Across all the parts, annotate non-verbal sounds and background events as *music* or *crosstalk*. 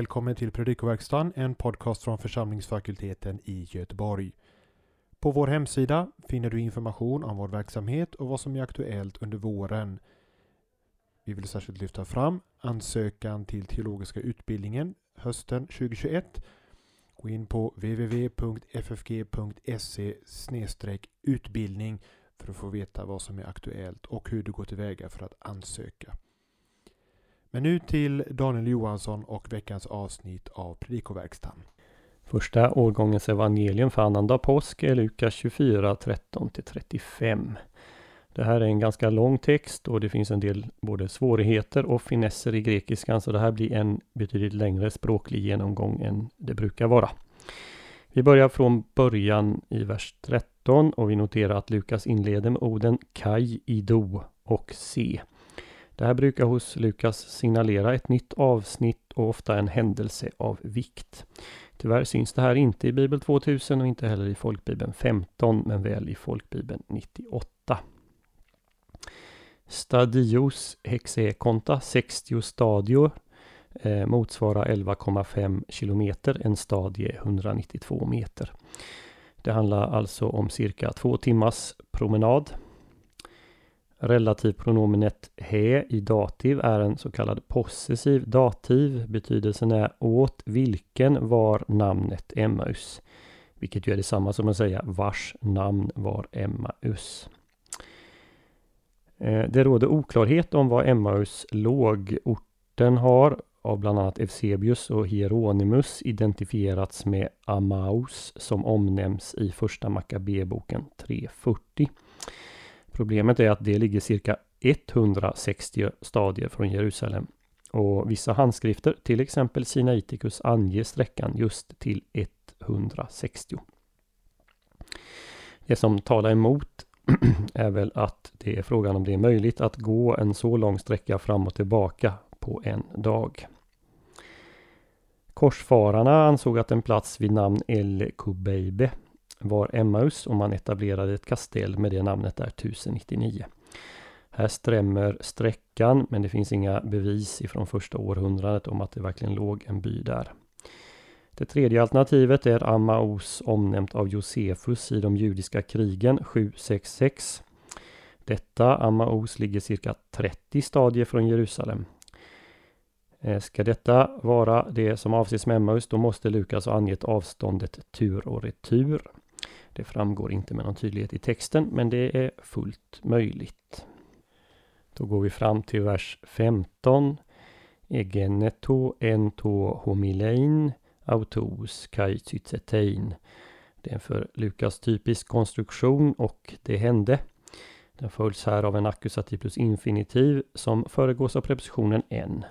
Välkommen till Predikoverkstan, en podcast från församlingsfakulteten i Göteborg. På vår hemsida finner du information om vår verksamhet och vad som är aktuellt under våren. Vi vill särskilt lyfta fram ansökan till teologiska utbildningen hösten 2021. Gå in på www.ffg.se utbildning för att få veta vad som är aktuellt och hur du går tillväga för att ansöka. Men nu till Daniel Johansson och veckans avsnitt av Predikoverkstan. Första årgångens evangelium för annandag påsk är Lukas 24, 13-35. Det här är en ganska lång text och det finns en del både svårigheter och finesser i grekiskan så det här blir en betydligt längre språklig genomgång än det brukar vara. Vi börjar från början i vers 13 och vi noterar att Lukas inleder med orden Kai, Ido och Se. Det här brukar hos Lukas signalera ett nytt avsnitt och ofta en händelse av vikt. Tyvärr syns det här inte i Bibel 2000 och inte heller i Folkbibeln 15 men väl i Folkbibeln 98. Stadios hexekonta 60 stadior eh, motsvarar 11,5 kilometer, en stadie 192 meter. Det handlar alltså om cirka två timmars promenad Relativpronomenet he i dativ är en så kallad possessiv dativ. Betydelsen är åt vilken var namnet Emmaus. Vilket ju är detsamma som att säga vars namn var Emmaus. Eh, det råder oklarhet om var Emmaus låg. Orten har av bland annat Eusebius och Hieronymus identifierats med Amaus som omnämns i första Makabeboken 340. Problemet är att det ligger cirka 160 stadier från Jerusalem. Och vissa handskrifter, till exempel Sinaiticus, anger sträckan just till 160. Det som talar emot *clears throat* är väl att det är frågan om det är möjligt att gå en så lång sträcka fram och tillbaka på en dag. Korsfararna ansåg att en plats vid namn El Kubeibe var Emmaus och man etablerade ett kastell med det namnet där 1099. Här stämmer sträckan men det finns inga bevis ifrån första århundradet om att det verkligen låg en by där. Det tredje alternativet är Ammaus omnämnt av Josefus i de judiska krigen 766. Detta Ammaus ligger cirka 30 stadier från Jerusalem. Eh, ska detta vara det som avses med Emmaus då måste Lukas ha angett avståndet tur och retur. Det framgår inte med någon tydlighet i texten, men det är fullt möjligt. Då går vi fram till vers 15. Egeneto ento homilein autos kai cytsetein. Det är en för Lukas typisk konstruktion och det hände. Den följs här av en ackusativ plus infinitiv som föregås av prepositionen en.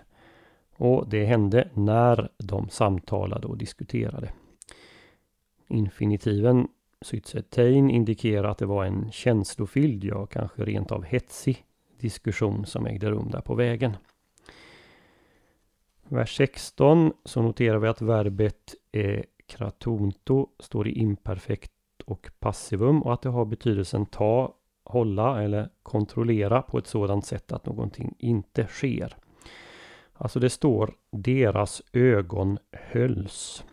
Och det hände när de samtalade och diskuterade. Infinitiven Sytsetein indikerar att det var en känslofylld, ja kanske rent av hetsig diskussion som ägde rum där på vägen. Vers 16 så noterar vi att verbet är kratonto står i imperfekt och passivum och att det har betydelsen ta, hålla eller kontrollera på ett sådant sätt att någonting inte sker. Alltså det står deras ögon hölls.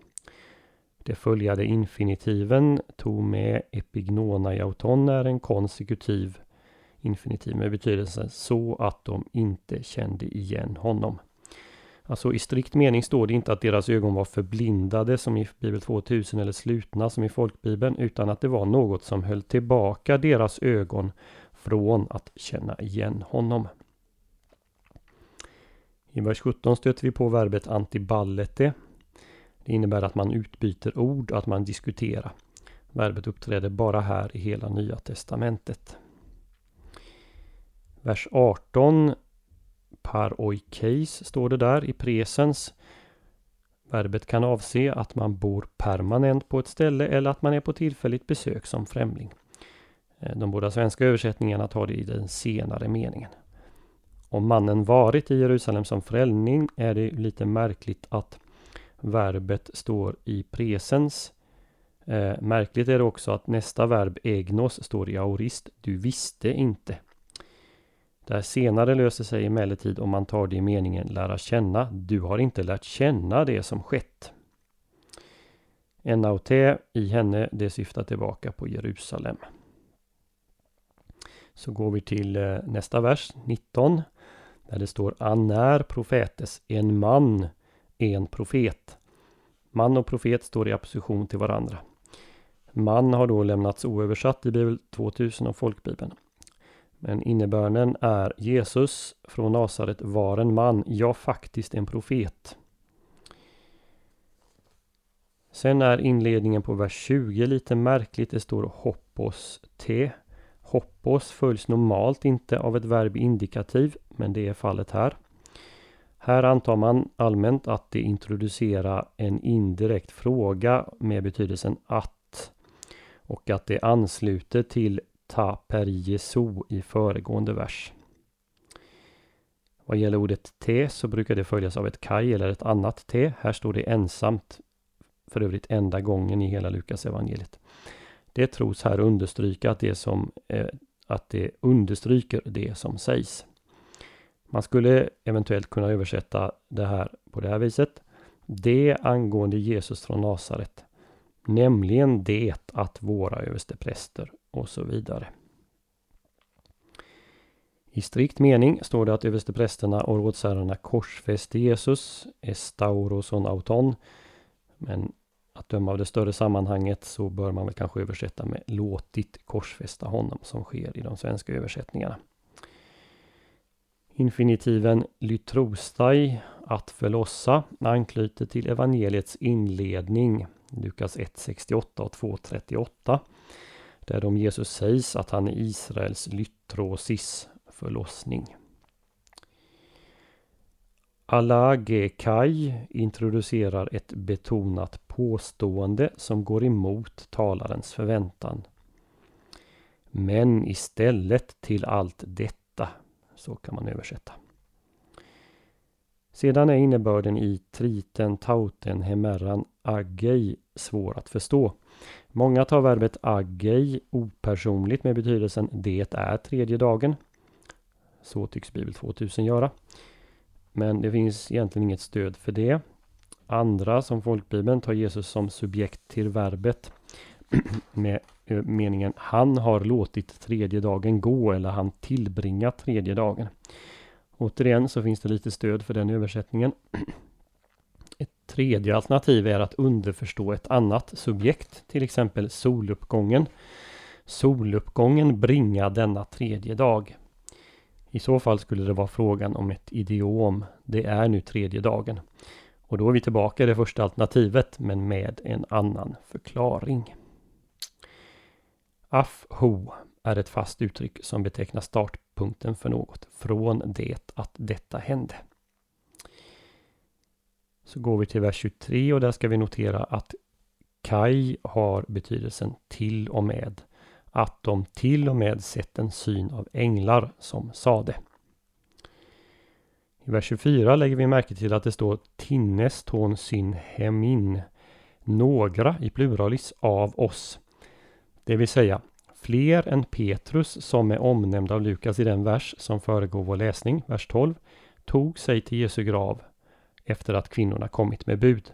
Det följande infinitiven tog med epignonaiauton är en konsekutiv infinitiv med betydelse så att de inte kände igen honom. Alltså i strikt mening står det inte att deras ögon var förblindade som i Bibel 2000 eller slutna som i folkbibeln utan att det var något som höll tillbaka deras ögon från att känna igen honom. I vers 17 stöter vi på verbet antiballete det innebär att man utbyter ord och att man diskuterar. Verbet uppträder bara här i hela Nya Testamentet. Vers 18 par oikeis, står det där i presens. Verbet kan avse att man bor permanent på ett ställe eller att man är på tillfälligt besök som främling. Eh, de båda svenska översättningarna tar det i den senare meningen. Om mannen varit i Jerusalem som främling är det lite märkligt att verbet står i presens. Eh, märkligt är det också att nästa verb egnos står i aorist. Du visste inte. Det här senare löser sig emellertid om man tar det i meningen lära känna. Du har inte lärt känna det som skett. NAOT i henne, det syftar tillbaka på Jerusalem. Så går vi till eh, nästa vers, 19. Där det står Anär profetes, en man, en profet. Man och profet står i opposition till varandra. Man har då lämnats oöversatt i Bibel 2000 och Folkbibeln. Men innebörden är Jesus från Nasaret var en man, ja faktiskt en profet. Sen är inledningen på vers 20 lite märkligt. Det står hoppos te. Hoppos följs normalt inte av ett verb indikativ, men det är fallet här. Här antar man allmänt att det introducerar en indirekt fråga med betydelsen att och att det ansluter till ta per Jesu i föregående vers. Vad gäller ordet te så brukar det följas av ett kaj eller ett annat te. Här står det ensamt, för övrigt enda gången i hela Lukas evangeliet. Det tros här understryka att det, som, eh, att det understryker det som sägs. Man skulle eventuellt kunna översätta det här på det här viset. Det angående Jesus från Nasaret. Nämligen det att våra överstepräster och så vidare. I strikt mening står det att översteprästerna och rådsherrarna korsfäste Jesus, estauroson auton. Men att döma av det större sammanhanget så bör man väl kanske översätta med låtit korsfästa honom som sker i de svenska översättningarna. Infinitiven lytrostai, att förlossa, anknyter till evangeliets inledning, Lukas 1.68 och 2.38. Där om Jesus sägs att han är Israels lytrosis, förlossning. Alagekai introducerar ett betonat påstående som går emot talarens förväntan. Men istället till allt detta, så kan man översätta. Sedan är innebörden i triten, tauten, hemerran, agei svår att förstå. Många tar verbet agei opersonligt med betydelsen det är tredje dagen. Så tycks Bibel 2000 göra. Men det finns egentligen inget stöd för det. Andra, som folkbibeln, tar Jesus som subjekt till verbet *clears throat* med eh, meningen han har låtit tredje dagen gå eller han tillbringat tredje dagen. Återigen så finns det lite stöd för den översättningen. *clears throat* Ett tredje alternativ är att underförstå ett annat subjekt, till exempel soluppgången. Soluppgången bringa denna tredje dag. I så fall skulle det vara frågan om ett idiom. Det är nu tredje dagen. Och då är vi tillbaka i det första alternativet men med en annan förklaring. Afho är ett fast uttryck som betecknar startpunkten för något från det att detta hände. Så går vi till vers 23 och där ska vi notera att Kai har betydelsen till och med att de till och med sett en syn av änglar som sade. I vers 24 lägger vi märke till att det står Tinnes ton syn hemin. Några i pluralis av oss. Det vill säga fler än Petrus som är omnämnd av Lukas i den vers som föregår vår läsning, vers 12, tog sig till Jesu grav efter att kvinnorna kommit med bud.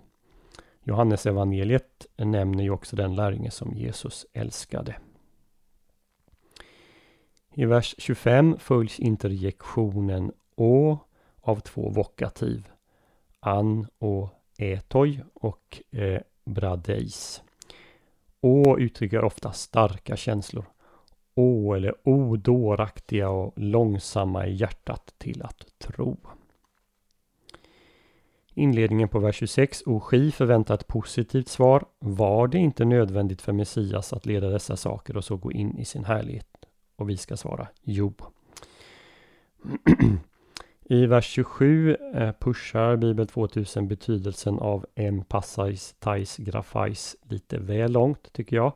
Johannes evangeliet nämner ju också den lärjunge som Jesus älskade. I vers 25 följs interjektionen å av två vokativ. An och etoj och eh, bradeis. Å uttrycker ofta starka känslor. Å eller O dåraktiga och långsamma i hjärtat till att tro. Inledningen på vers 26. Oski förväntar ett positivt svar. Var det inte nödvändigt för Messias att leda dessa saker och så gå in i sin härlighet? Och vi ska svara jo. *clears throat* I vers 27 eh, pushar Bibel 2000 betydelsen av empassais, tais, grafais lite väl långt tycker jag.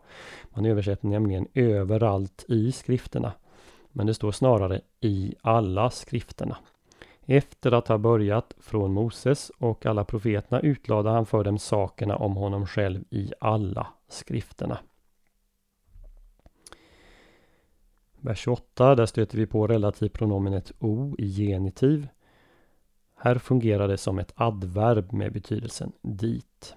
Man översätter nämligen överallt i skrifterna. Men det står snarare i alla skrifterna. Efter att ha börjat från Moses och alla profeterna utlade han för dem sakerna om honom själv i alla skrifterna. Vers 28, där stöter vi på relativpronomenet o i genitiv. Här fungerar det som ett adverb med betydelsen dit.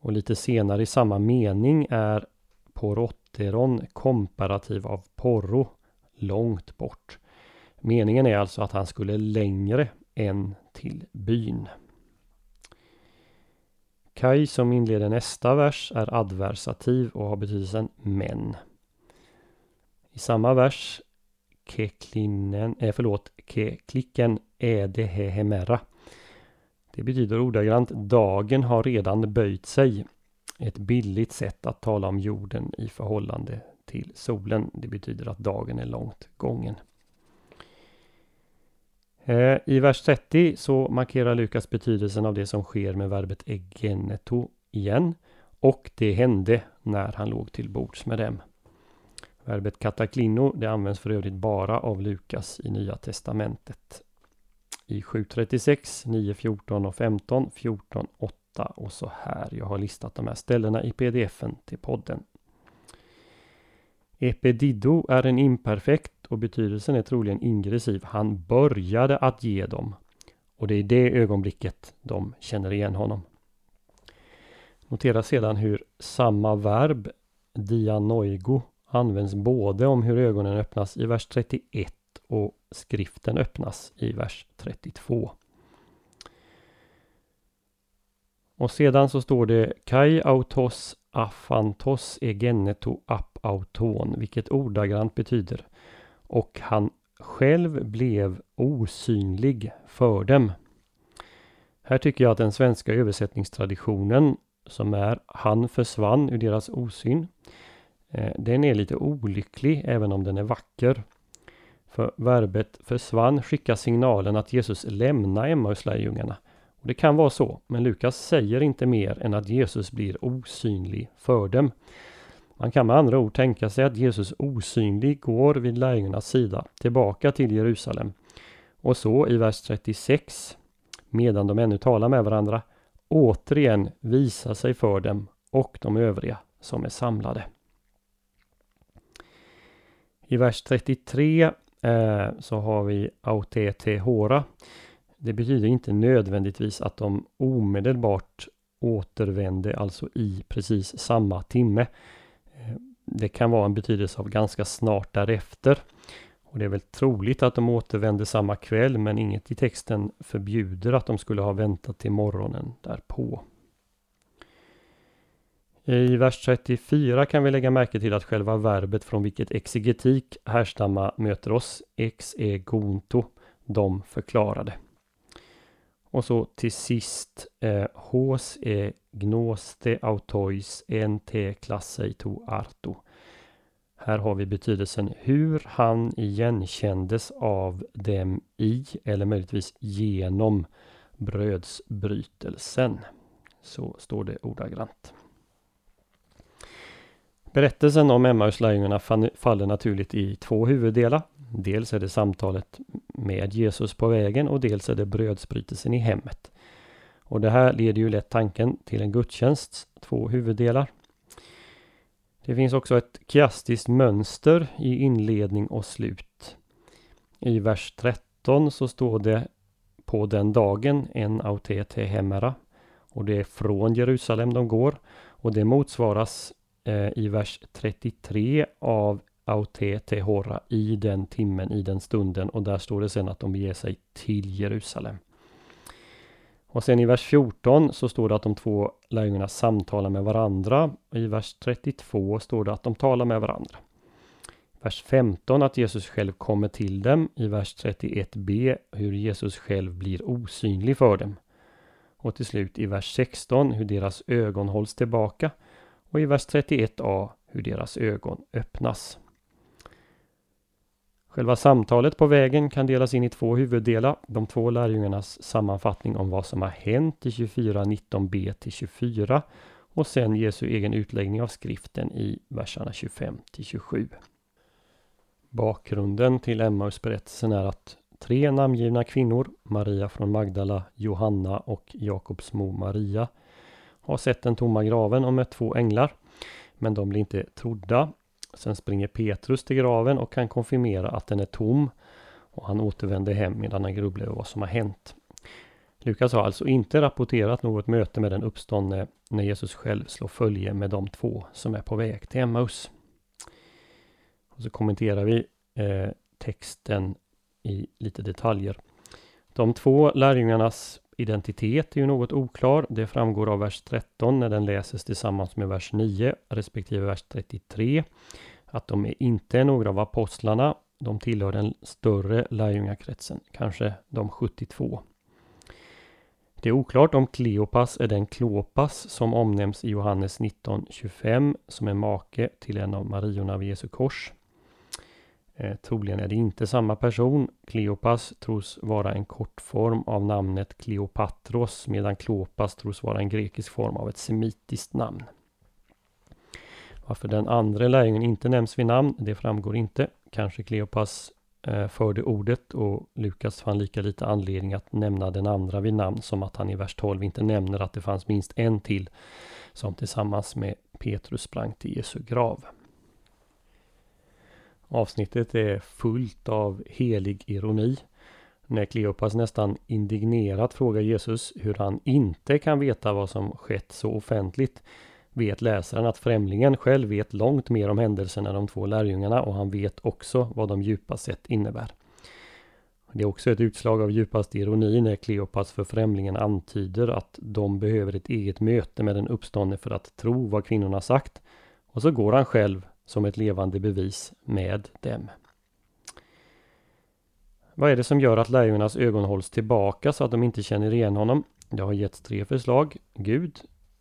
Och lite senare i samma mening är porotteron komparativ av porro, långt bort. Meningen är alltså att han skulle längre än till byn. Kai som inleder nästa vers är adversativ och har betydelsen men. I samma vers keklinen, eh, förlåt, keklicken ädehehemera. Det betyder ordagrant dagen har redan böjt sig. Ett billigt sätt att tala om jorden i förhållande till solen. Det betyder att dagen är långt gången. Eh, I vers 30 så markerar Lukas betydelsen av det som sker med verbet egeneto igen. Och det hände när han låg till bords med dem. Verbet kataklino det används för övrigt bara av Lukas i Nya Testamentet. I 7.36, 9.14 och 15, 14, 8 och så här. Jag har listat de här ställena i pdfen till podden. Epedido är en imperfekt och betydelsen är troligen ingressiv. Han började att ge dem. Och det är i det ögonblicket de känner igen honom. Notera sedan hur samma verb, dianoigo, används både om hur ögonen öppnas i vers 31 och skriften öppnas i vers 32. Och sedan så står det Kai autos afantos egeneto ap auton, vilket ordagrant betyder och han själv blev osynlig för dem. Här tycker jag att den svenska översättningstraditionen som är Han försvann ur deras osyn Eh, den är lite olycklig även om den är vacker. För verbet försvann skickar signalen att Jesus lämnar Emmaus-lärjungarna. Det kan vara så, men Lukas säger inte mer än att Jesus blir osynlig för dem. Man kan med andra ord tänka sig att Jesus osynlig går vid lärjungarnas sida tillbaka till Jerusalem. Och så i vers 36, medan de ännu talar med varandra, återigen visar sig för dem och de övriga som är samlade. I vers 33 eh, så har vi autete hora. Det betyder inte nödvändigtvis att de omedelbart återvände, alltså i precis samma timme. Eh, det kan vara en betydelse av ganska snart därefter. Och det är väl troligt att de återvände samma kväll, men inget i texten förbjuder att de skulle ha väntat till morgonen därpå. I vers 34 kan vi lägga märke till att själva verbet från vilket exegetik härstamma möter oss, ex e de förklarade. Och så till sist, eh, hos e gnoste autois ente klasseito arto. Här har vi betydelsen hur han igenkändes av dem i, eller möjligtvis genom, brödsbrytelsen. Så står det ordagrant. Berättelsen om Emmauslärjungarna faller naturligt i två huvuddelar. Dels är det samtalet med Jesus på vägen och dels är det brödsbrytelsen i hemmet. Och det här leder ju lätt tanken till en gudstjänsts två huvuddelar. Det finns också ett kiastiskt mönster i inledning och slut. I vers 13 så står det på den dagen en autete hemera och det är från Jerusalem de går och det motsvaras Eh, i vers 33 av Aute Tehora i den timmen, i den stunden och där står det sen att de beger sig till Jerusalem. Och sen i vers 14 så står det att de två lärjungarna samtalar med varandra. Och I vers 32 står det att de talar med varandra. Vers 15 att Jesus själv kommer till dem. I vers 31b hur Jesus själv blir osynlig för dem. Och till slut i vers 16 hur deras ögon hålls tillbaka och i vers 31a hur deras ögon öppnas. Själva samtalet på vägen kan delas in i två huvuddelar. De två lärjungarnas sammanfattning om vad som har hänt i 24.19b till 24 och sen Jesu egen utläggning av skriften i verserna 25 till 27. Bakgrunden till Emmausberättelsen är att tre namngivna kvinnor, Maria från Magdala, Johanna och Jakobs mor Maria, har sett den tomma graven och mött två änglar. Men de blir inte trodda. Sen springer Petrus till graven och kan konfirmera att den är tom och han återvänder hem medan han grubblar över vad som har hänt. Lukas har alltså inte rapporterat något möte med den uppståndne när Jesus själv slår följe med de två som är på väg till Emmaus. Och så kommenterar vi eh, texten i lite detaljer. De två lärjungarnas identitet är ju något oklar. Det framgår av vers 13 när den läses tillsammans med vers 9 respektive vers 33. Att de är inte är några av apostlarna. De tillhör den större lärjungakretsen, kanske de 72. Det är oklart om Kleopas är den Klopas som omnämns i Johannes 19.25 som är make till en av Mariorna vid Jesu kors. Eh, troligen är det inte samma person. Kleopas tros vara en kortform av namnet Kleopatros medan Klopas tros vara en grekisk form av ett semitiskt namn. Varför den andra lärjungen inte nämns vid namn, det framgår inte. Kanske Kleopas eh, förde ordet och Lukas fann lika lite anledning att nämna den andra vid namn som att han i vers 12 inte nämner att det fanns minst en till som tillsammans med Petrus sprang till Jesu grav. Avsnittet är fullt av helig ironi. När Kleopas nästan indignerat frågar Jesus hur han inte kan veta vad som skett så offentligt vet läsaren att främlingen själv vet långt mer om händelserna än de två lärjungarna och han vet också vad de djupast sett innebär. Det är också ett utslag av djupast ironi när Kleopas för främlingen antyder att de behöver ett eget möte med den uppståndne för att tro vad kvinnorna sagt. Och så går han själv som ett levande bevis med dem. Vad är det som gör att lärjungarnas ögon hålls tillbaka så att de inte känner igen honom? Det har getts tre förslag. Gud,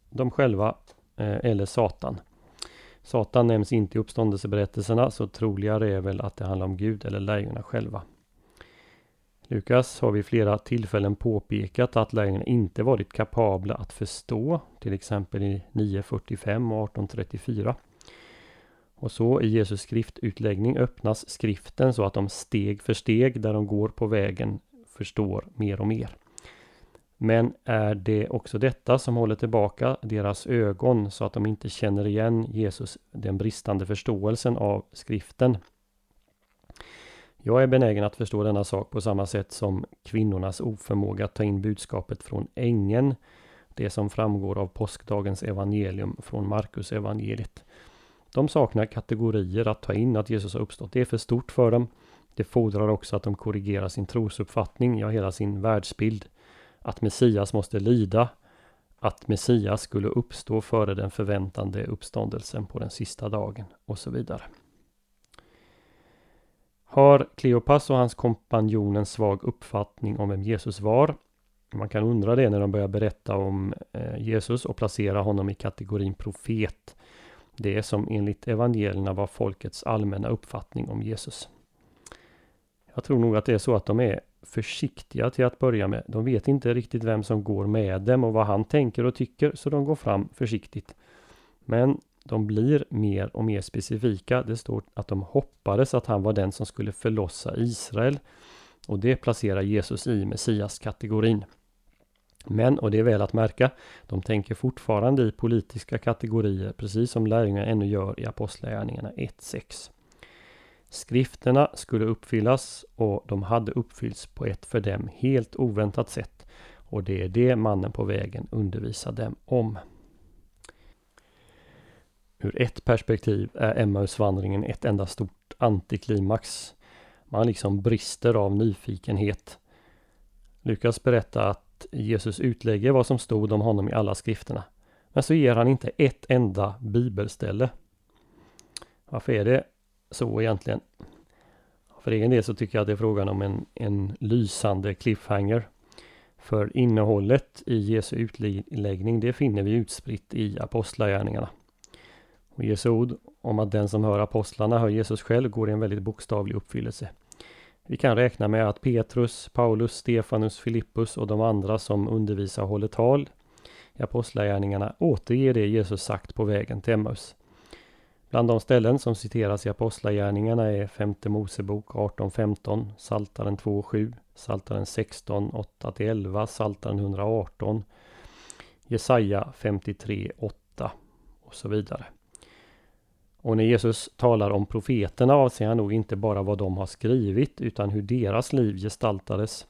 de själva eh, eller Satan. Satan nämns inte i uppståndelseberättelserna så troligare är väl att det handlar om Gud eller lärjungarna själva. Lukas har vid flera tillfällen påpekat att lärjungarna inte varit kapabla att förstå, till exempel i 9.45 och 18.34. Och så i Jesus skriftutläggning öppnas skriften så att de steg för steg där de går på vägen förstår mer och mer. Men är det också detta som håller tillbaka deras ögon så att de inte känner igen Jesus, den bristande förståelsen av skriften? Jag är benägen att förstå denna sak på samma sätt som kvinnornas oförmåga att ta in budskapet från ängeln, det som framgår av påskdagens evangelium från Markus evangeliet. De saknar kategorier att ta in att Jesus har uppstått. Det är för stort för dem. Det fordrar också att de korrigerar sin trosuppfattning, ja hela sin världsbild. Att Messias måste lida. Att Messias skulle uppstå före den förväntande uppståndelsen på den sista dagen och så vidare. Har Kleopas och hans kompanjon en svag uppfattning om vem Jesus var? Man kan undra det när de börjar berätta om eh, Jesus och placera honom i kategorin profet det som enligt evangelierna var folkets allmänna uppfattning om Jesus. Jag tror nog att det är så att de är försiktiga till att börja med. De vet inte riktigt vem som går med dem och vad han tänker och tycker så de går fram försiktigt. Men de blir mer och mer specifika. Det står att de hoppades att han var den som skulle förlossa Israel. Och det placerar Jesus i Messias-kategorin. Men, och det är väl att märka, de tänker fortfarande i politiska kategorier precis som lärjungarna ännu gör i Apostlagärningarna 1.6. Skrifterna skulle uppfyllas och de hade uppfyllts på ett för dem helt oväntat sätt. Och det är det mannen på vägen undervisar dem om. Ur ett perspektiv är Emmausvandringen ett enda stort antiklimax. Man liksom brister av nyfikenhet. Lukas berättar att Jesus utlägger vad som stod om honom i alla skrifterna. Men så ger han inte ett enda bibelställe. Varför är det så egentligen? För egen del så tycker jag att det är frågan om en, en lysande cliffhanger. För innehållet i Jesu utläggning det finner vi utspritt i apostlagärningarna. Och Jesu ord om att den som hör apostlarna hör Jesus själv går i en väldigt bokstavlig uppfyllelse. Vi kan räkna med att Petrus, Paulus, Stefanus, Filippus och de andra som undervisar och håller tal i Apostlagärningarna återger det Jesus sagt på vägen till Emmaus. Bland de ställen som citeras i Apostlagärningarna är Femte Mosebok 18.15, Saltaren 2.7, Saltaren 16, 8-11, Saltaren 118, Jesaja 53.8 och så vidare. Och när Jesus talar om profeterna avser han nog inte bara vad de har skrivit utan hur deras liv gestaltades.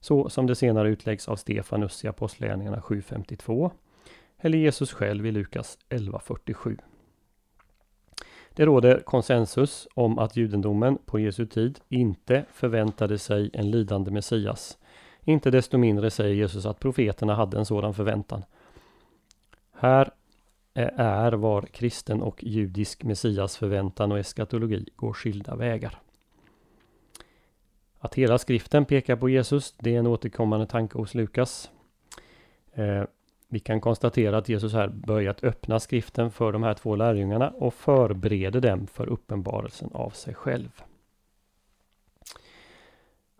Så som det senare utläggs av Stefanus i Apostlagärningarna 7.52 eller Jesus själv i Lukas 11.47. Det råder konsensus om att judendomen på Jesu tid inte förväntade sig en lidande Messias. Inte desto mindre säger Jesus att profeterna hade en sådan förväntan. Här är var kristen och judisk Messias förväntan och eskatologi går skilda vägar. Att hela skriften pekar på Jesus, det är en återkommande tanke hos Lukas. Eh, vi kan konstatera att Jesus här börjat öppna skriften för de här två lärjungarna och förbereder dem för uppenbarelsen av sig själv.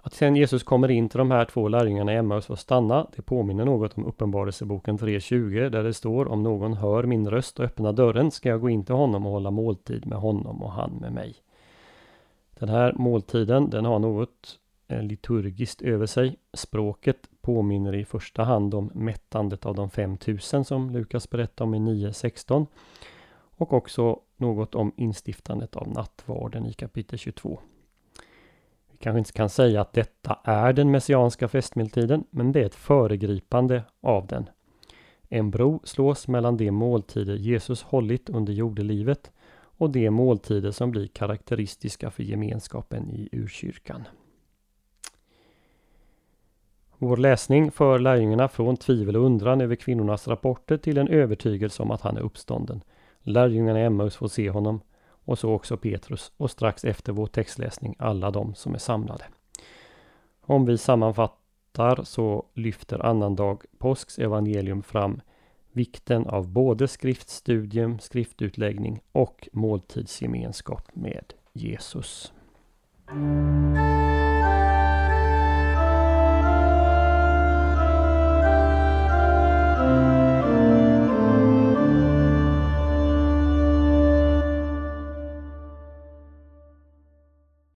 Att sen Jesus kommer in till de här två lärjungarna i Emmaus och stanna, det påminner något om Uppenbarelseboken 3.20 där det står om någon hör min röst och öppnar dörren ska jag gå in till honom och hålla måltid med honom och han med mig. Den här måltiden den har något eh, liturgiskt över sig. Språket påminner i första hand om mättandet av de 5000 som Lukas berättar om i 9.16 och också något om instiftandet av nattvarden i kapitel 22. Vi kanske inte kan säga att detta är den messianska festmåltiden, men det är ett föregripande av den. En bro slås mellan de måltider Jesus hållit under jordelivet och de måltider som blir karaktäristiska för gemenskapen i urkyrkan. Vår läsning för lärjungarna från tvivel och undran över kvinnornas rapporter till en övertygelse om att han är uppstånden. Lärjungarna i Emmaus får se honom och så också Petrus och strax efter vår textläsning alla de som är samlade. Om vi sammanfattar så lyfter annandag påsks evangelium fram vikten av både skriftstudium, skriftutläggning och måltidsgemenskap med Jesus.